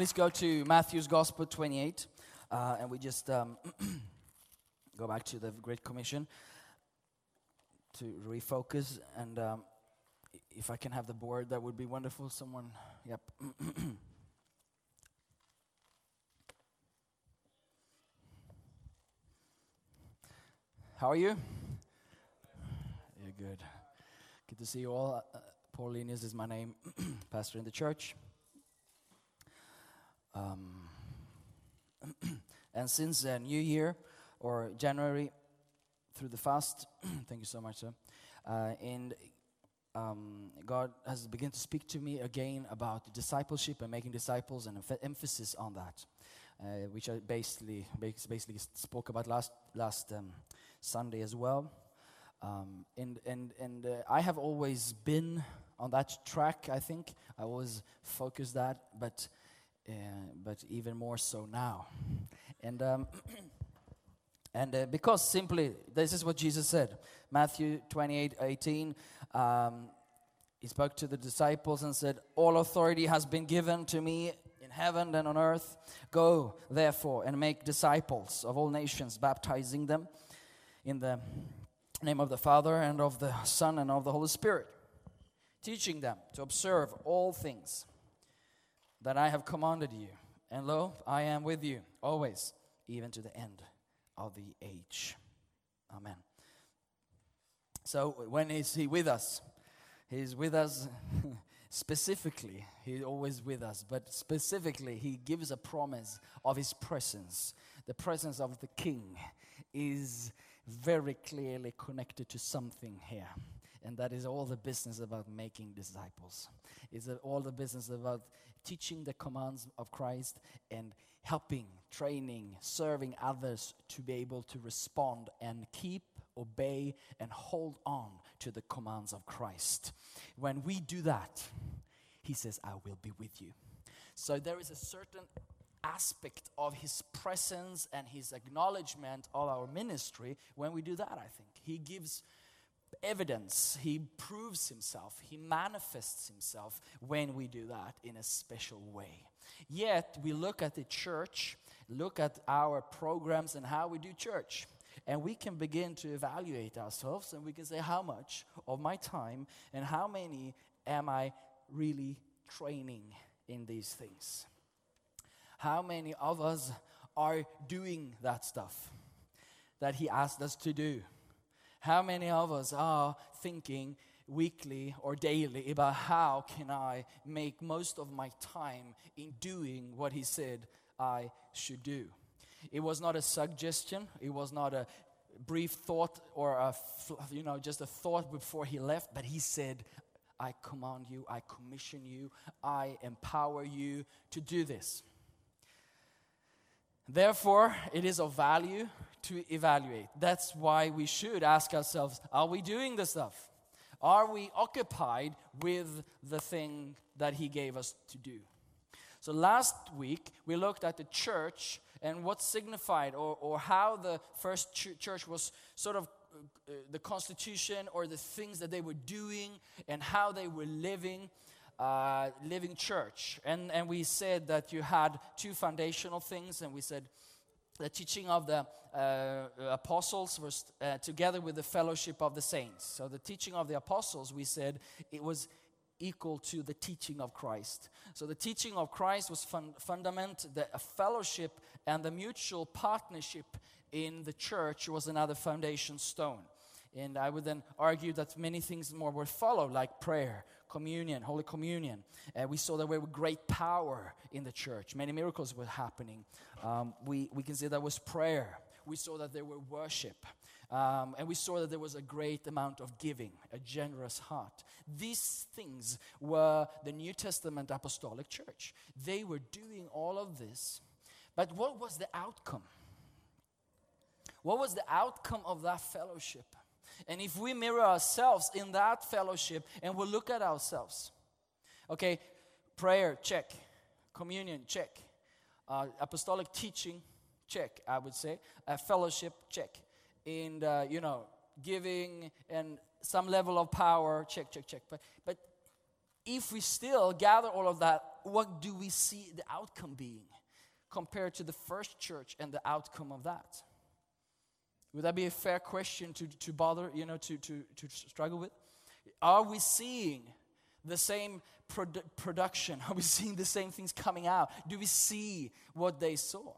Please go to Matthew's Gospel 28, uh, and we just um, go back to the Great Commission to refocus. And um, if I can have the board, that would be wonderful. Someone, yep. How are you? You're good. Good to see you all. Uh, Paul Linus is my name, pastor in the church. Um, and since uh, New Year or January through the fast, thank you so much, sir. Uh, and um, God has begun to speak to me again about discipleship and making disciples and emph- emphasis on that, uh, which I basically basically spoke about last last um, Sunday as well. Um, and and and uh, I have always been on that track. I think I always focused that, but but even more so now. And um, and uh, because simply this is what Jesus said, Matthew 28, 18. Um, he spoke to the disciples and said, All authority has been given to me in heaven and on earth. Go, therefore, and make disciples of all nations, baptizing them in the name of the Father and of the Son and of the Holy Spirit, teaching them to observe all things that I have commanded you. And lo, I am with you always, even to the end of the age. Amen. So, when is He with us? He's with us specifically. He's always with us, but specifically, He gives a promise of His presence. The presence of the King is very clearly connected to something here. And that is all the business about making disciples. It's all the business about teaching the commands of Christ and helping, training, serving others to be able to respond and keep, obey, and hold on to the commands of Christ. When we do that, He says, I will be with you. So there is a certain aspect of his presence and his acknowledgement of our ministry when we do that, I think. He gives evidence, he proves himself, he manifests himself when we do that in a special way. Yet, we look at the church, look at our programs and how we do church. And we can begin to evaluate ourselves and we can say, how much of my time and how many am I really training in these things? How many of us are doing that stuff that He asked us to do? How many of us are thinking weekly or daily about how can I make most of my time in doing what He said I should do? It was not a suggestion, it was not a brief thought or a, you know, just a thought before He left, but He said, I command you, I commission you, I empower you to do this. Therefore, it is of value to evaluate. That's why we should ask ourselves are we doing the stuff? Are we occupied with the thing that He gave us to do? So, last week we looked at the church and what signified or, or how the first ch- church was sort of uh, the constitution or the things that they were doing and how they were living uh, living church. And, and we said that you had two foundational things, and we said the teaching of the uh, apostles was uh, together with the fellowship of the saints. So the teaching of the apostles, we said it was equal to the teaching of Christ. So the teaching of Christ was fun- fundament, the fellowship and the mutual partnership in the church was another foundation stone. And I would then argue that many things more would follow, like prayer, communion, Holy Communion. Uh, we saw that there were great power in the church. Many miracles were happening. Um, we, we can say that was prayer. we saw that there were worship. Um, and we saw that there was a great amount of giving, a generous heart. These things were the New Testament apostolic church. They were doing all of this. But what was the outcome? What was the outcome of that fellowship? And if we mirror ourselves in that fellowship and we look at ourselves, okay, prayer, check. Communion, check. Uh, apostolic teaching, check, I would say. Uh, fellowship, check. And, uh, you know, giving and some level of power, check, check, check. But, but if we still gather all of that, what do we see the outcome being compared to the first church and the outcome of that? Would that be a fair question to, to bother, you know, to, to, to struggle with? Are we seeing the same produ- production? Are we seeing the same things coming out? Do we see what they saw?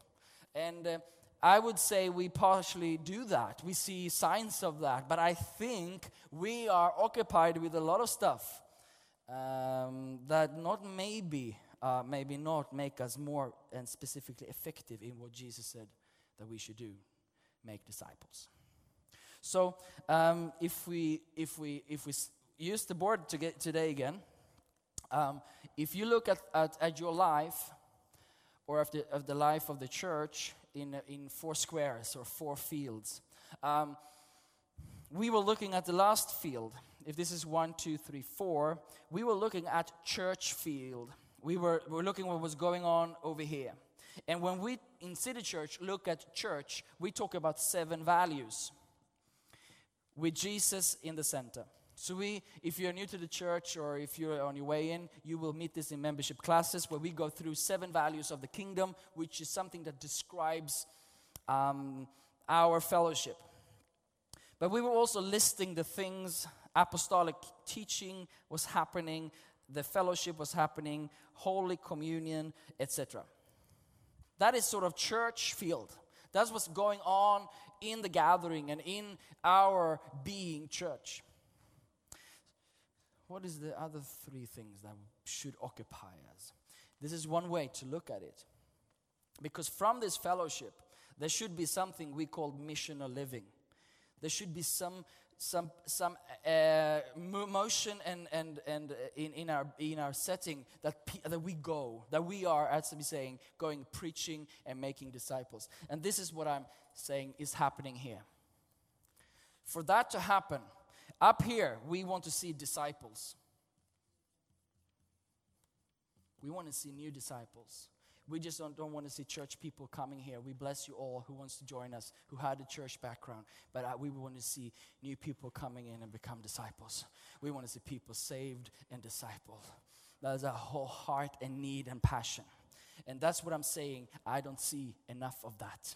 And uh, I would say we partially do that. We see signs of that. But I think we are occupied with a lot of stuff um, that not maybe, uh, maybe not make us more and specifically effective in what Jesus said that we should do make disciples. So um, if we if we if we use the board to get today again, um, if you look at, at, at your life or of the, of the life of the church in, in four squares or four fields, um, we were looking at the last field. If this is one, two, three, four, we were looking at church field. We were, we were looking what was going on over here. And when we in City Church look at church, we talk about seven values with Jesus in the center. So we, if you're new to the church or if you're on your way in, you will meet this in membership classes where we go through seven values of the kingdom, which is something that describes um, our fellowship. But we were also listing the things apostolic teaching was happening, the fellowship was happening, holy communion, etc. That is sort of church field. That's what's going on in the gathering and in our being church. What is the other three things that should occupy us? This is one way to look at it. Because from this fellowship, there should be something we call missional living. There should be some some some uh, motion and and and uh, in, in our in our setting that pe- that we go that we are as we saying going preaching and making disciples. And this is what I'm saying is happening here. For that to happen, up here we want to see disciples. We want to see new disciples. We just don't, don't want to see church people coming here. We bless you all who wants to join us, who had a church background. But uh, we want to see new people coming in and become disciples. We want to see people saved and discipled. That is our whole heart and need and passion. And that's what I'm saying. I don't see enough of that.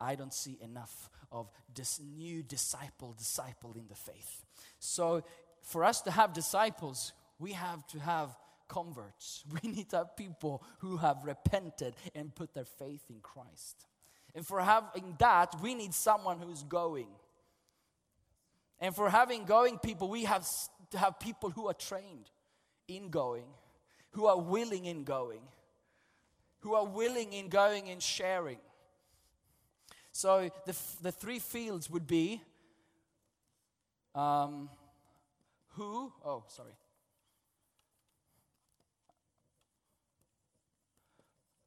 I don't see enough of this new disciple, disciple in the faith. So, for us to have disciples, we have to have converts. We need to have people who have repented and put their faith in Christ. And for having that, we need someone who's going. And for having going people, we have to have people who are trained in going, who are willing in going, who are willing in going and sharing. So the, f- the three fields would be um, who, oh, sorry.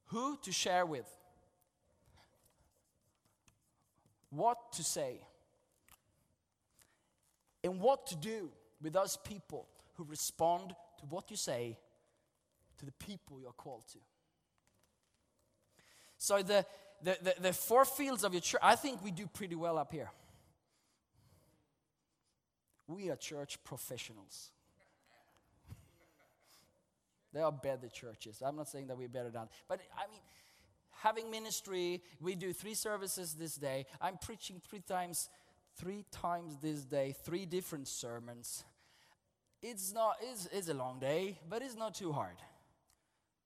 Who to share with, what to say, and what to do with those people who respond to what you say to the people you're called to. So the, the, the, the four fields of your church, I think we do pretty well up here. We are church professionals. There are better churches. I'm not saying that we're better than, but I mean, having ministry, we do three services this day. I'm preaching three times, three times this day, three different sermons. It's not, it's, it's a long day, but it's not too hard.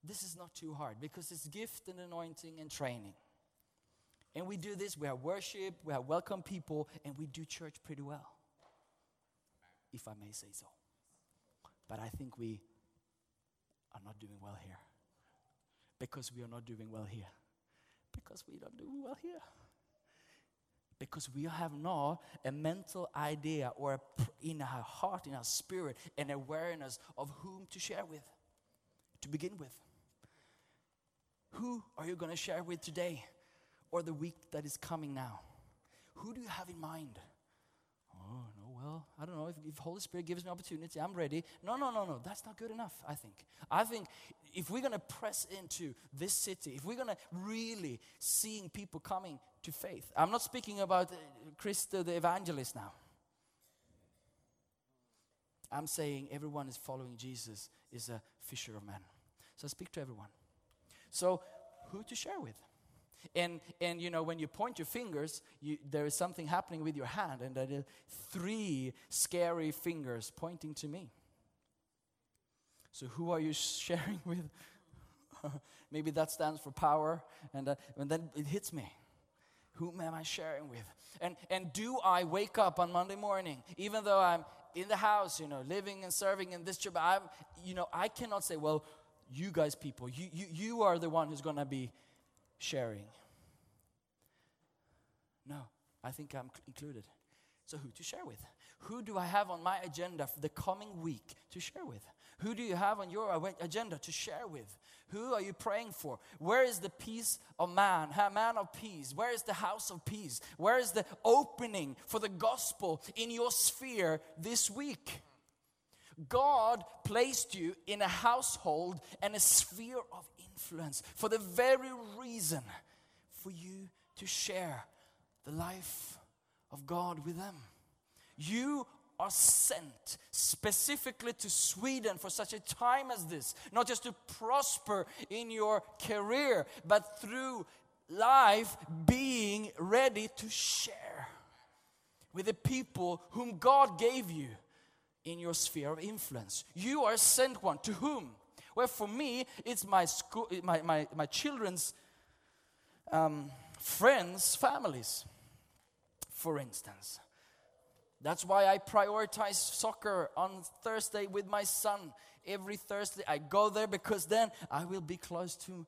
This is not too hard because it's gift and anointing and training. And we do this, we have worship, we have welcome people, and we do church pretty well, if I may say so. But I think we are not doing well here. Because we are not doing well here. Because we don't do well here. because we have now a mental idea or in our heart, in our spirit, an awareness of whom to share with to begin with. Who are you going to share with today or the week that is coming now? Who do you have in mind? Oh, no, well, I don't know. If, if Holy Spirit gives me opportunity, I'm ready. No, no, no, no. That's not good enough, I think. I think if we're going to press into this city, if we're going to really seeing people coming to faith, I'm not speaking about uh, Krista the evangelist now. I'm saying everyone is following Jesus is a fisher of men. So I speak to everyone. So who to share with? And and you know when you point your fingers, you, there is something happening with your hand, and there are three scary fingers pointing to me. So who are you sharing with? Maybe that stands for power, and, uh, and then it hits me. Whom am I sharing with? And and do I wake up on Monday morning, even though I'm in the house, you know, living and serving in this job? I'm, you know, I cannot say, well, you guys, people, you you you are the one who's gonna be sharing. No, I think I'm included. So, who to share with? Who do I have on my agenda for the coming week to share with? Who do you have on your agenda to share with? Who are you praying for? Where is the peace of man, man of peace? Where is the house of peace? Where is the opening for the gospel in your sphere this week? God placed you in a household and a sphere of influence for the very reason for you to share the life of God with them. You are sent specifically to Sweden for such a time as this, not just to prosper in your career, but through life being ready to share with the people whom God gave you in your sphere of influence. You are sent one to whom? Well, for me, it's my school, my, my, my children's um, friends, families, for instance. That's why I prioritize soccer on Thursday with my son. Every Thursday, I go there because then I will be close to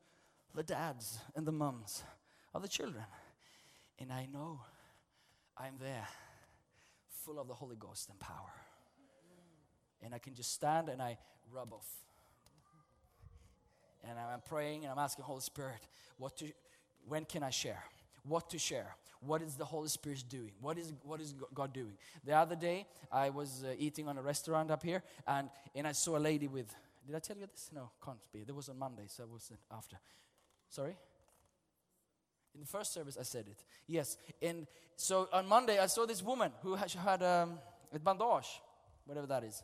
the dads and the moms of the children. And I know I'm there full of the Holy Ghost and power. And I can just stand and I rub off. And I'm praying and I'm asking Holy Spirit, what to, when can I share? What to share? What is the Holy Spirit doing? What is, what is God doing? The other day, I was uh, eating on a restaurant up here, and, and I saw a lady with. Did I tell you this? No, can't be. That was on Monday, so it was uh, after. Sorry? In the first service, I said it. Yes. And so on Monday, I saw this woman who had, had um, a bandage, whatever that is.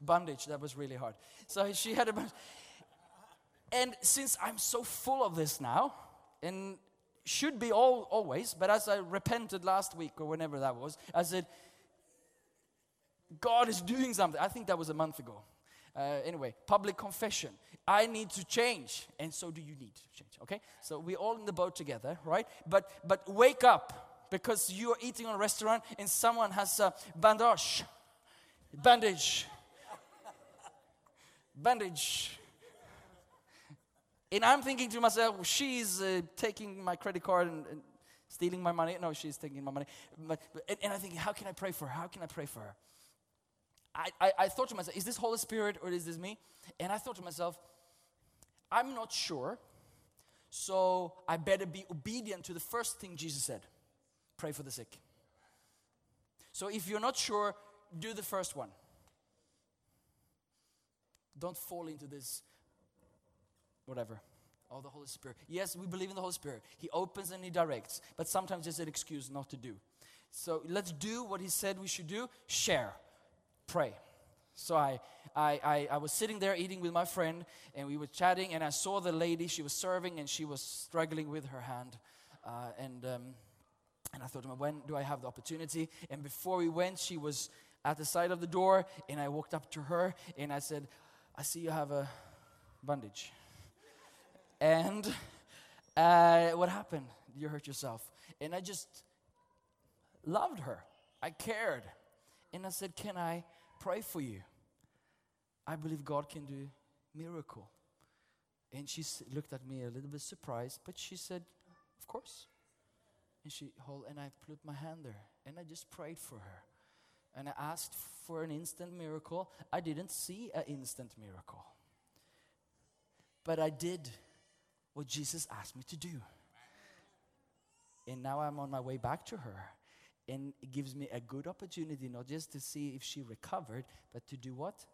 Bandage, that was really hard. So she had a bandage. And since I'm so full of this now, and should be all, always, but as I repented last week or whenever that was, I said, God is doing something. I think that was a month ago. Uh, anyway, public confession. I need to change, and so do you need to change. Okay, so we're all in the boat together, right? But but wake up because you are eating on a restaurant and someone has a bandage, bandage, bandage. And I'm thinking to myself, she's uh, taking my credit card and, and stealing my money. No, she's taking my money. But, but- and, and I think, how can I pray for her? How can I pray for her? I, I, I thought to myself, is this Holy Spirit or is this me? And I thought to myself, I'm not sure. So I better be obedient to the first thing Jesus said pray for the sick. So if you're not sure, do the first one. Don't fall into this whatever. Oh, the Holy Spirit. Yes, we believe in the Holy Spirit. He opens and He directs, but sometimes it's an excuse not to do. So let's do what He said we should do share, pray. So I, I, I, I was sitting there eating with my friend, and we were chatting, and I saw the lady, she was serving, and she was struggling with her hand. Uh, and, um, and I thought, when do I have the opportunity? And before we went, she was at the side of the door, and I walked up to her, and I said, I see you have a bandage. And uh, what happened? You hurt yourself. And I just loved her. I cared. And I said, Can I pray for you? I believe God can do miracle. And she looked at me a little bit surprised, but she said, Of course. And she hold, and I put my hand there, and I just prayed for her, and I asked for an instant miracle. I didn't see an instant miracle, but I did what Jesus asked me to do. And now I'm on my way back to her. And it gives me a good opportunity not just to see if she recovered, but to do what?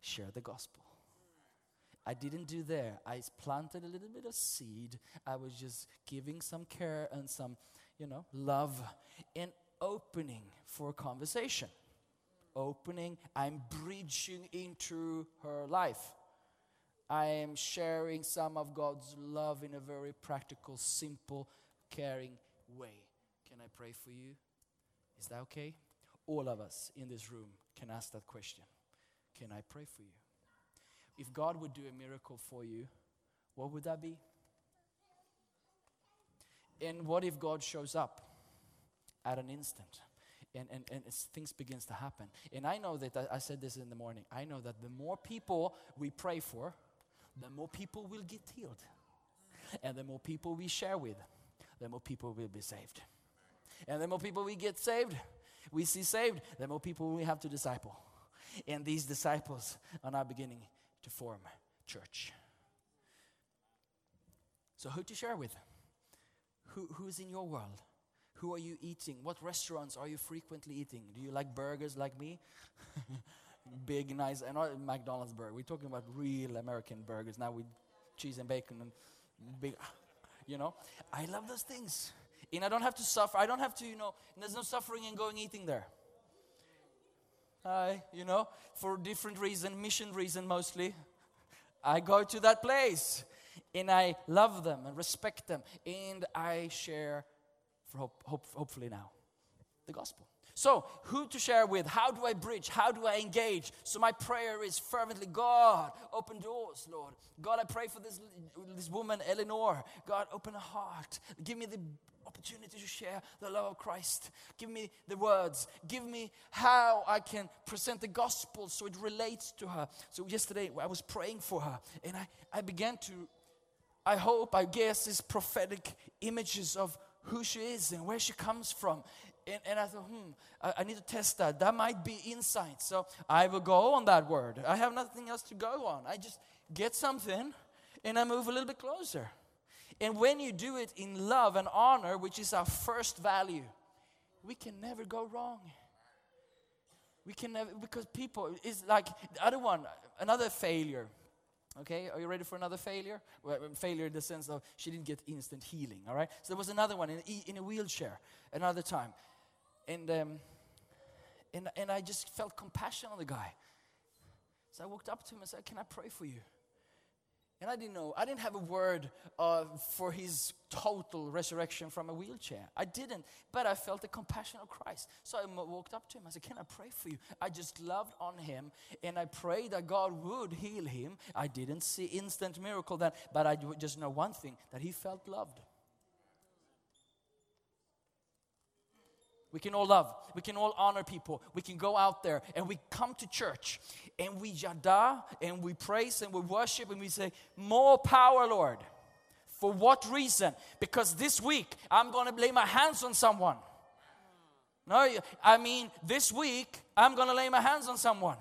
Share the gospel. I didn't do there. I planted a little bit of seed. I was just giving some care and some, you know, love and opening for a conversation. Opening, I'm bridging into her life. I am sharing some of God's love in a very practical, simple, caring way. Can I pray for you? Is that okay? All of us in this room can ask that question. Can I pray for you? If God would do a miracle for you, what would that be? And what if God shows up at an instant? And, and, and things begins to happen. And I know that, I, said this in the morning, I know that the more people we pray for, the more people will get healed. And the more people we share with, the more people will be saved. And the more people we get saved, we see saved, the more people we have to disciple. And these disciples are now beginning to form church. So, who to share with? Who, who's in your world? Who are you eating? What restaurants are you frequently eating? Do you like burgers like me? Big, nice, and not McDonald's burger. We're talking about real American burgers now with cheese and bacon and big, you know. I love those things. And I don't have to suffer. I don't have to, you know, there's no suffering in going eating there. I, you know, for different reason, mission reason mostly. I go to that place and I love them and respect them and I share for hope, hope, hopefully now the gospel. So, who to share with? How do I bridge? How do I engage? So, my prayer is fervently God, open doors, Lord. God, I pray for this, this woman, Eleanor. God, open her heart. Give me the opportunity to share the love of Christ. Give me the words. Give me how I can present the gospel so it relates to her. So, yesterday I was praying for her and I, I began to I hope, I guess, is prophetic images of who she is and where she comes from. And, and I thought, hmm, I, I need to test that. That might be insight. So I will go on that word. I have nothing else to go on. I just get something and I move a little bit closer. And when you do it in love and honor, which is our first value, we can never go wrong. We can never, because people is like the other one, another failure. Okay, are you ready for another failure? Well, failure in the sense of she didn't get instant healing. All right, so there was another one in, in a wheelchair another time, and um, and and I just felt compassion on the guy. So I walked up to him and said, "Can I pray for you?" And I didn't know. I didn't have a word uh, for his total resurrection from a wheelchair. I didn't. But I felt the compassion of Christ. So I walked up to him. I said, Can I pray for you? I just loved on him. And I prayed that God would heal him. I didn't see instant miracle then. But I just know one thing that he felt loved. We can all love. We can all honor people. We can go out there and we come to church and we yada and we praise and we worship and we say, More power, Lord. For what reason? Because this week I'm going to lay my hands on someone. No, I mean, this week I'm going to lay my hands on someone.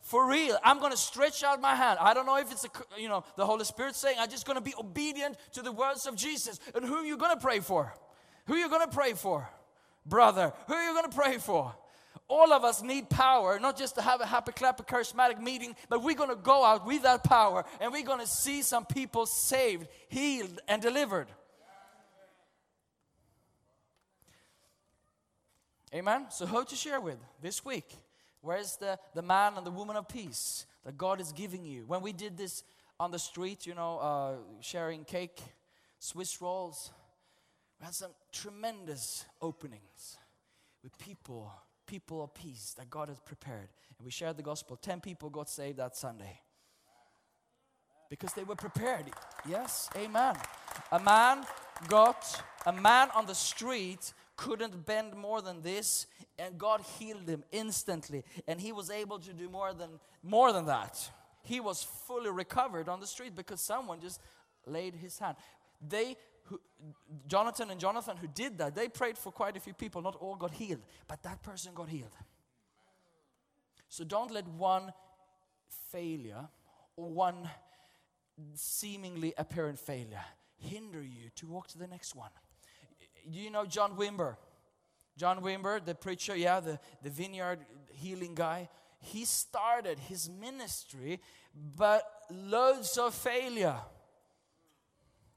For real, I'm going to stretch out my hand. I don't know if it's a, you know the Holy Spirit saying I'm just going to be obedient to the words of Jesus. And who are you going to pray for? Who are you going to pray for? Brother, who are you going to pray for? All of us need power, not just to have a happy clappy charismatic meeting, but we're going to go out with that power and we're going to see some people saved, healed, and delivered. Amen. So, who to share with this week? Where's the, the man and the woman of peace that God is giving you? When we did this on the street, you know, uh, sharing cake, Swiss rolls, we had some tremendous openings with people, people of peace that God has prepared. And we shared the gospel. Ten people got saved that Sunday because they were prepared. Yes, amen. A man got, a man on the street couldn't bend more than this, and God healed him instantly, and he was able to do more than more than that. He was fully recovered on the street because someone just laid his hand. They who, Jonathan and Jonathan who did that, they prayed for quite a few people. Not all got healed, but that person got healed. So don't let one failure or one seemingly apparent failure hinder you to walk to the next one. Do you know John Wimber? John Wimber, the preacher, yeah, the, the vineyard healing guy. He started his ministry, but loads of failure.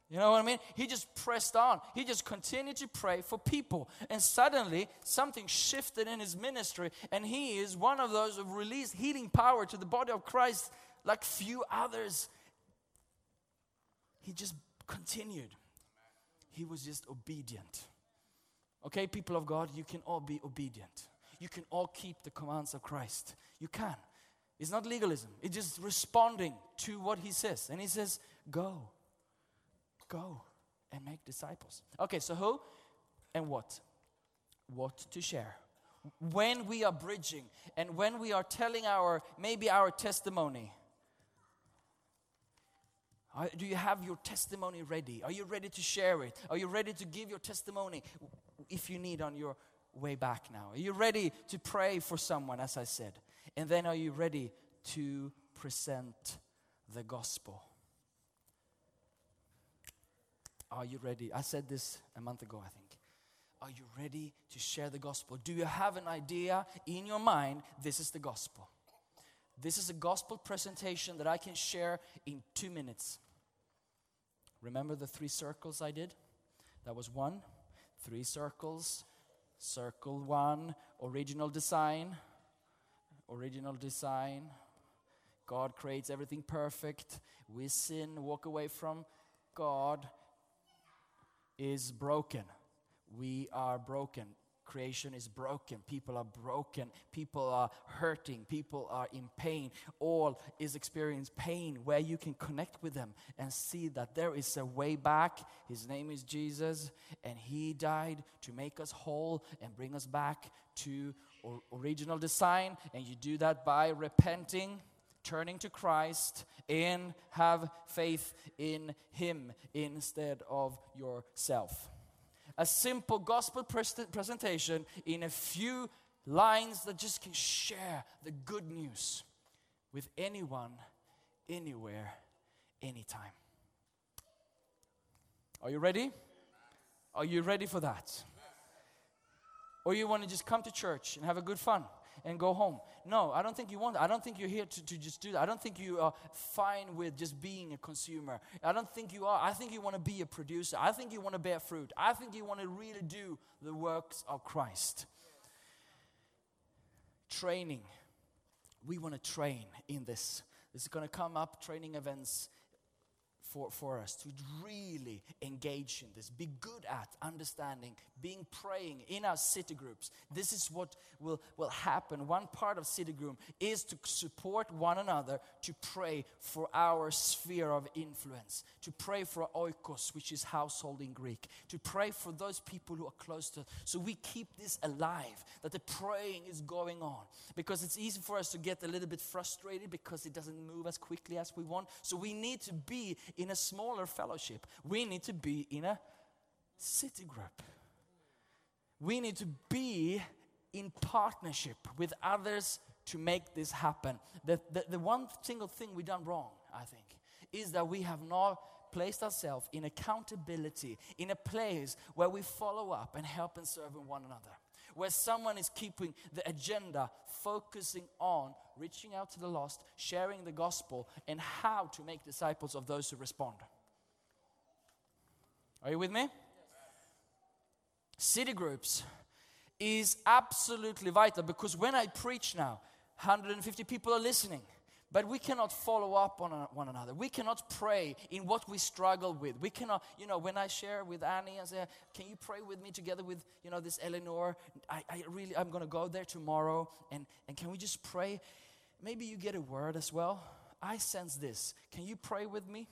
You know what I mean? He just pressed on. He just continued to pray for people. And suddenly, something shifted in his ministry, and he is one of those who released healing power to the body of Christ like few others. He just continued. He was just obedient. Okay, people of God, you can all be obedient. You can all keep the commands of Christ. You can. It's not legalism, it's just responding to what he says. And he says, Go, go and make disciples. Okay, so who and what? What to share. When we are bridging and when we are telling our, maybe our testimony, do you have your testimony ready? Are you ready to share it? Are you ready to give your testimony if you need on your way back now? Are you ready to pray for someone, as I said? And then are you ready to present the gospel? Are you ready? I said this a month ago, I think. Are you ready to share the gospel? Do you have an idea in your mind? This is the gospel. This is a gospel presentation that I can share in two minutes. Remember the three circles I did? That was one, three circles, circle one, original design, original design. God creates everything perfect. We sin, walk away from God is broken. We are broken. Creation is broken. People are broken. People are hurting. People are in pain. All is experience pain where you can connect with them and see that there is a way back. His name is Jesus, and He died to make us whole and bring us back to or- original design. And you do that by repenting turning to Christ and have faith in Him instead of yourself. A simple gospel pres- presentation in a few lines that just can share the good news with anyone, anywhere, anytime. Are you ready? Are you ready for that? Or you want to just come to church and have a good fun and go home? No, I don't think you want. I don't think you're here to, to just do that. I don't think you are fine with just being a consumer. I don't think you are. I think you want to be a producer. I think you want to bear fruit. I think you want to really do the works of Christ. Training. We want to train in this. This is going to come up training events for, for us to really engage in this, be good at understanding, being praying in our city groups. This is what will, will happen. One part of city group is to support one another to pray for our sphere of influence, to pray for oikos, which is household in Greek, to pray for those people who are close to us. So we keep this alive, that the praying is going on. Because it's easy for us to get a little bit frustrated because it doesn't move as quickly as we want. So we need to be in a smaller fellowship. We need to be in a city group. We need to be in partnership with others to make this happen. The, the, the one single thing we've done wrong, I think, is that we have not placed ourselves in accountability, in a place where we follow up and help and serve one another. Where someone is keeping the agenda, focusing on reaching out to the lost, sharing the gospel, and how to make disciples of those who respond. Are you with me? City groups is absolutely vital because when I preach now, 150 people are listening. But we cannot follow up on one another. We cannot pray in what we struggle with. We cannot, you know, when I share with Annie and say, "Can you pray with me together with, you know, this Eleanor? I, I really, I'm going to go there tomorrow, and and can we just pray? Maybe you get a word as well. I sense this. Can you pray with me?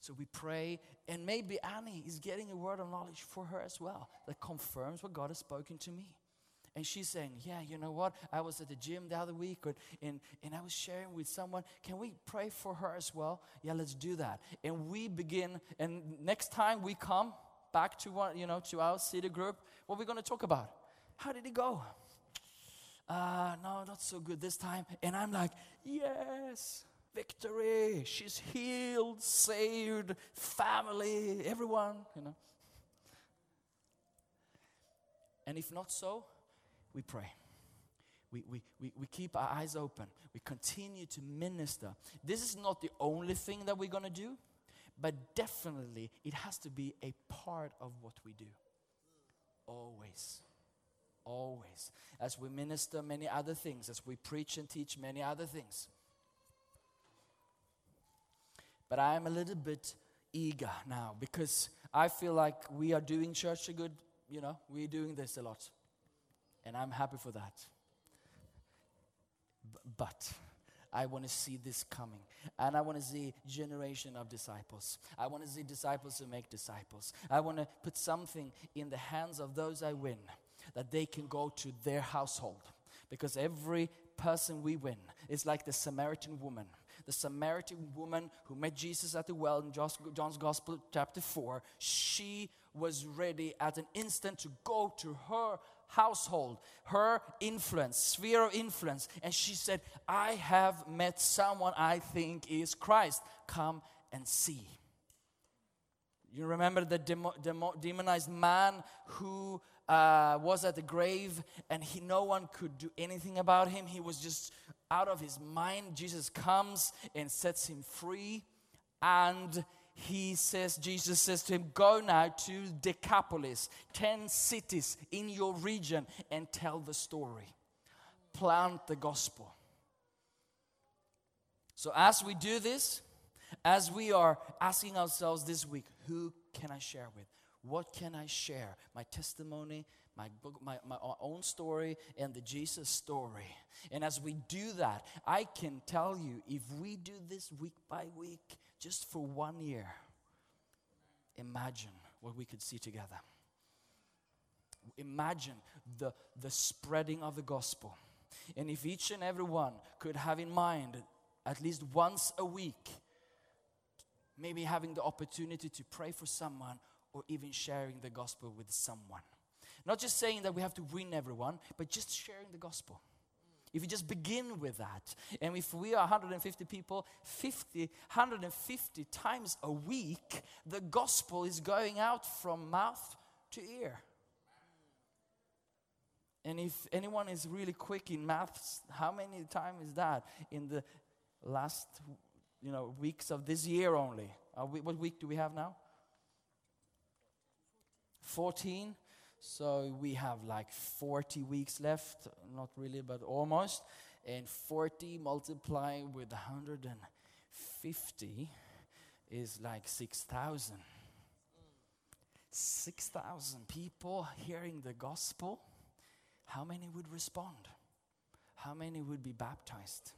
So we pray, and maybe Annie is getting a word of knowledge for her as well that confirms what God has spoken to me. And she's saying, Yeah, you know what? I was at the gym the other week and, and I was sharing with someone. Can we pray for her as well? Yeah, let's do that. And we begin, and next time we come back to one, you know, to our city group, what we're gonna talk about. How did it go? Uh, no, not so good this time. And I'm like, Yes, victory. She's healed, saved, family, everyone, you know. And if not so, we pray. We, we, we, we keep our eyes open. We continue to minister. This is not the only thing that we're going to do, but definitely it has to be a part of what we do. Always. Always. As we minister many other things, as we preach and teach many other things. But I am a little bit eager now because I feel like we are doing church a good, you know, we're doing this a lot. And I'm happy for that. B- but I want to see this coming. And I want to see generation of disciples. I want to see disciples who make disciples. I want to put something in the hands of those I win that they can go to their household. Because every person we win is like the Samaritan woman. The Samaritan woman who met Jesus at the well in John's Gospel, chapter 4, she was ready at an instant to go to her household, her influence, sphere of influence. And she said, I have met someone I think is Christ. Come and see. You remember the demo, demo, demonized man who uh, was at the grave and he, no one could do anything about him. He was just out of his mind. Jesus comes and sets him free. And he says, Jesus says to him, Go now to Decapolis, 10 cities in your region, and tell the story. Plant the gospel. So, as we do this, as we are asking ourselves this week, who can I share with? What can I share? My testimony, my book, my, my own story, and the Jesus story. And as we do that, I can tell you if we do this week by week, just for one year, imagine what we could see together. Imagine the, the spreading of the gospel. And if each and every one could have in mind at least once a week, maybe having the opportunity to pray for someone or even sharing the gospel with someone. Not just saying that we have to win everyone, but just sharing the gospel. If you just begin with that, and if we are 150 people, 50, 150 times a week, the gospel is going out from mouth to ear. And if anyone is really quick in maths, how many times is that in the last, you know, weeks of this year only? We, what week do we have now? 14. So we have like 40 weeks left, not really, but almost. And 40 multiplied with 150 is like 6,000. 6,000 people hearing the gospel. How many would respond? How many would be baptized?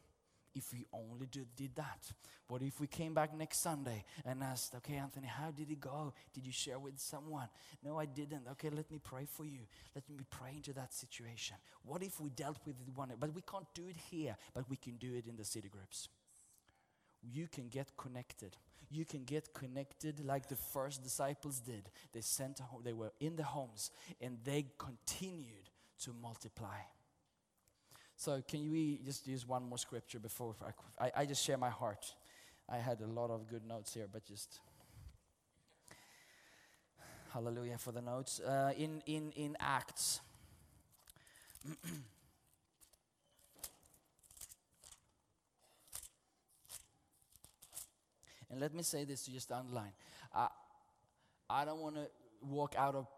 If we only did, did that? What if we came back next Sunday and asked, okay, Anthony, how did it go? Did you share with someone? No, I didn't. Okay, let me pray for you. Let me pray into that situation. What if we dealt with it one? But we can't do it here, but we can do it in the city groups. You can get connected. You can get connected like the first disciples did. They sent, home, they were in the homes and they continued to multiply. So, can we just use one more scripture before I, I, just share my heart? I had a lot of good notes here, but just hallelujah for the notes. Uh, in, in, in Acts, and let me say this to just underline. I, I don't want to walk out of,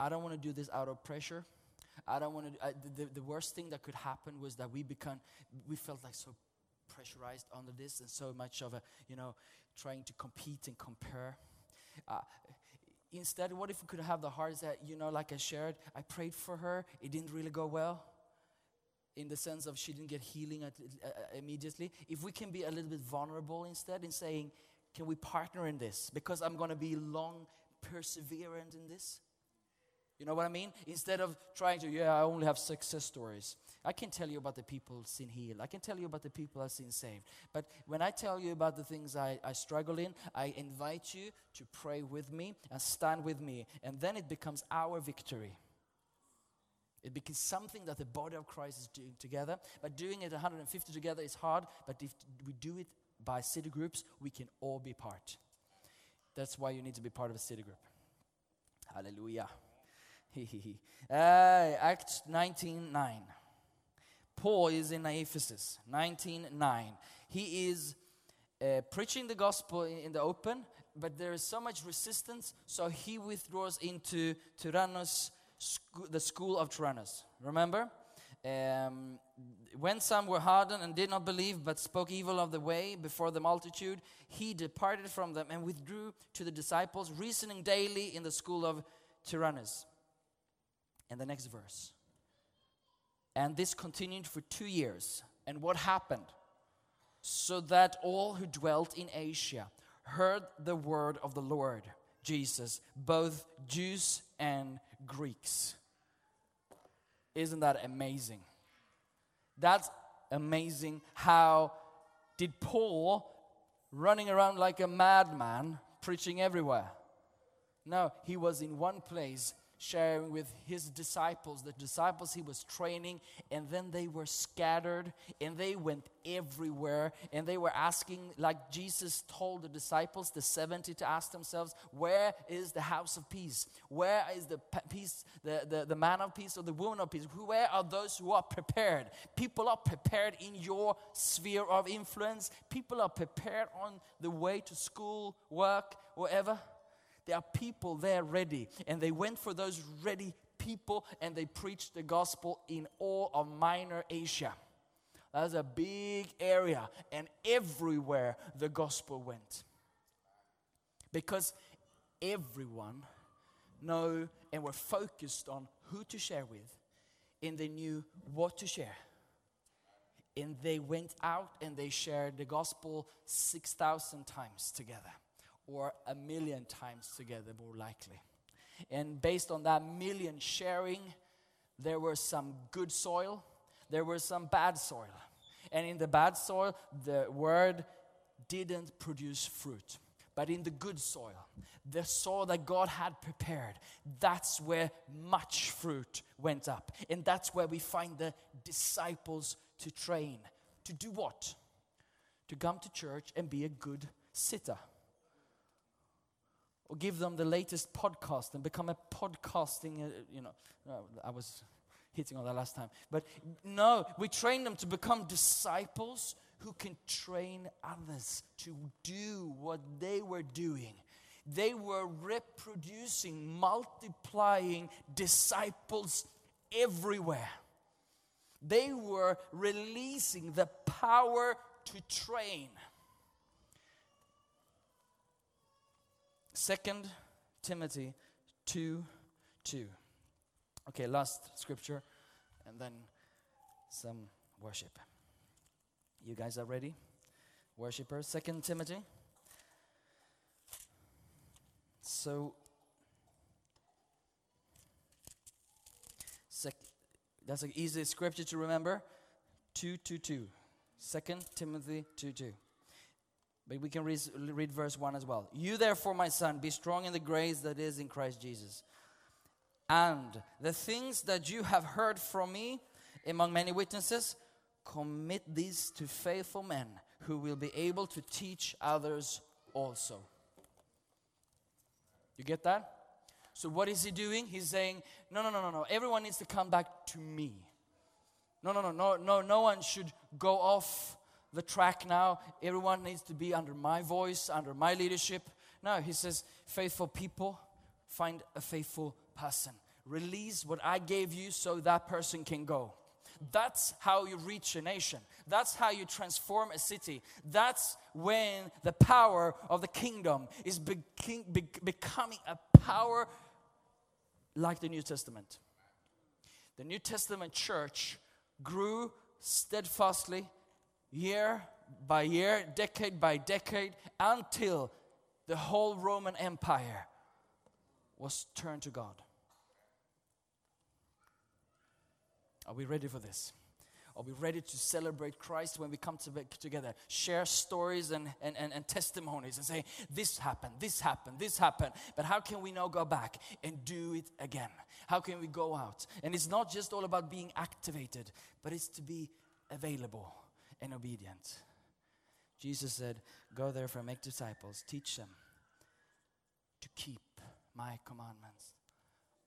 I don't want to do this out of pressure. I don't want to. The, the worst thing that could happen was that we become, we felt like so pressurized under this and so much of a, you know, trying to compete and compare. Uh, instead, what if we could have the hearts that, you know, like I shared, I prayed for her, it didn't really go well. In the sense of she didn't get healing at, uh, immediately. If we can be a little bit vulnerable instead in saying, can we partner in this? Because I'm going to be long perseverant in this. You know what I mean? Instead of trying to, yeah, I only have success stories. I can tell you about the people seen healed. I can tell you about the people I've seen saved. But when I tell you about the things I, I struggle in, I invite you to pray with me and stand with me. And then it becomes our victory. It becomes something that the body of Christ is doing together. But doing it 150 together is hard. But if we do it by city groups, we can all be part. That's why you need to be part of a city group. Hallelujah. uh, Acts 19 9. Paul is in Ephesus, 19:9. He is uh, preaching the gospel in, the open, but there is so much resistance, so he withdraws into Tyrannus, the school of Tyrannus. Remember? Um, when some were hardened and did not believe, but spoke evil of the way before the multitude, he departed from them and withdrew to the disciples, reasoning daily in the school of Tyrannus. And the next verse. And this continued for two years. And what happened? So that all who dwelt in Asia heard the word of the Lord Jesus, both Jews and Greeks. Isn't that amazing? That's amazing. How did Paul running around like a madman preaching everywhere? No, he was in one place sharing with his disciples, the disciples he was training, and then they were scattered and they went everywhere and they were asking, like Jesus told the disciples, the 70, to ask themselves, Where is the house of peace? Where is the peace, the, the, the man of peace or the woman of peace? Where are those who are prepared? People are prepared in your sphere of influence, people are prepared on the way to school, work, wherever. There are people there ready. And they went for those ready people and they preached the gospel in all of Minor Asia. That's a big area. And everywhere the gospel went. Because everyone know and were focused on who to share with. And they knew what to share. And they went out and they shared the gospel 6,000 times together or a million times together, more likely. And based on that million sharing, there was some good soil, there was some bad soil. And in the bad soil, the word didn't produce fruit. But in the good soil, the soil that God had prepared, that's where much fruit went up. And that's where we find the disciples to train. To do what? To come to church and be a good sitter or give them the latest podcast and become a podcasting, uh, you know, uh, I was hitting on that last time. But no, we train them to become disciples who can train others to do what they were doing. They were reproducing, multiplying disciples everywhere. They were releasing the power to train. Second Timothy 2 2. Okay, last scripture and then some worship. You guys are ready? Worshippers. Second Timothy. So, sec- that's an easy scripture to remember. 2 2 2. Second Timothy 2 2. But we can read, read verse 1 as well. You, therefore, my son, be strong in the grace that is in Christ Jesus. And the things that you have heard from me among many witnesses, commit these to faithful men who will be able to teach others also. You get that? So, what is he doing? He's saying, No, no, no, no, no. Everyone needs to come back to me. No, no, no, no, no, no one should go off the track now. Everyone needs to be under my voice, under my leadership. No, he says, faithful people, find a faithful person. Release what I gave you so that person can go. That's how you reach a nation. That's how you transform a city. That's when the power of the kingdom is be- be- becoming a power like the New Testament. The New Testament church grew steadfastly year by year, decade by decade, until the whole Roman Empire was turned to God. Are we ready for this? Are we ready to celebrate Christ when we come to together? Share stories and, and, and, and testimonies and say, This happened, this happened, this happened. But how can we now go back and do it again? How can we go out? And it's not just all about being activated, but it's to be available and obedient. Jesus said, Go therefore, make disciples, teach them to keep my commandments,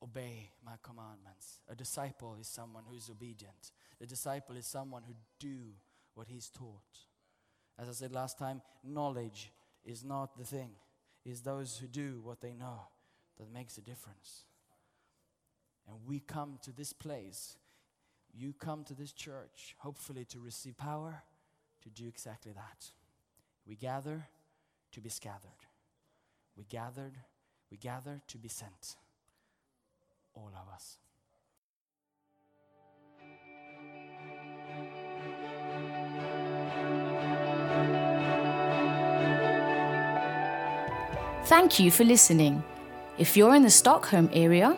obey my commandments. A disciple is someone who is obedient. A disciple is someone who do what he's taught. As I said last time, knowledge is not the thing. It's those who do what they know that makes a difference. And we come to this place, you come to this church, hopefully to receive power to do exactly that. We gather to be scattered. We gathered, we gather to be sent. All of us. Thank you for listening. If you're in the Stockholm area,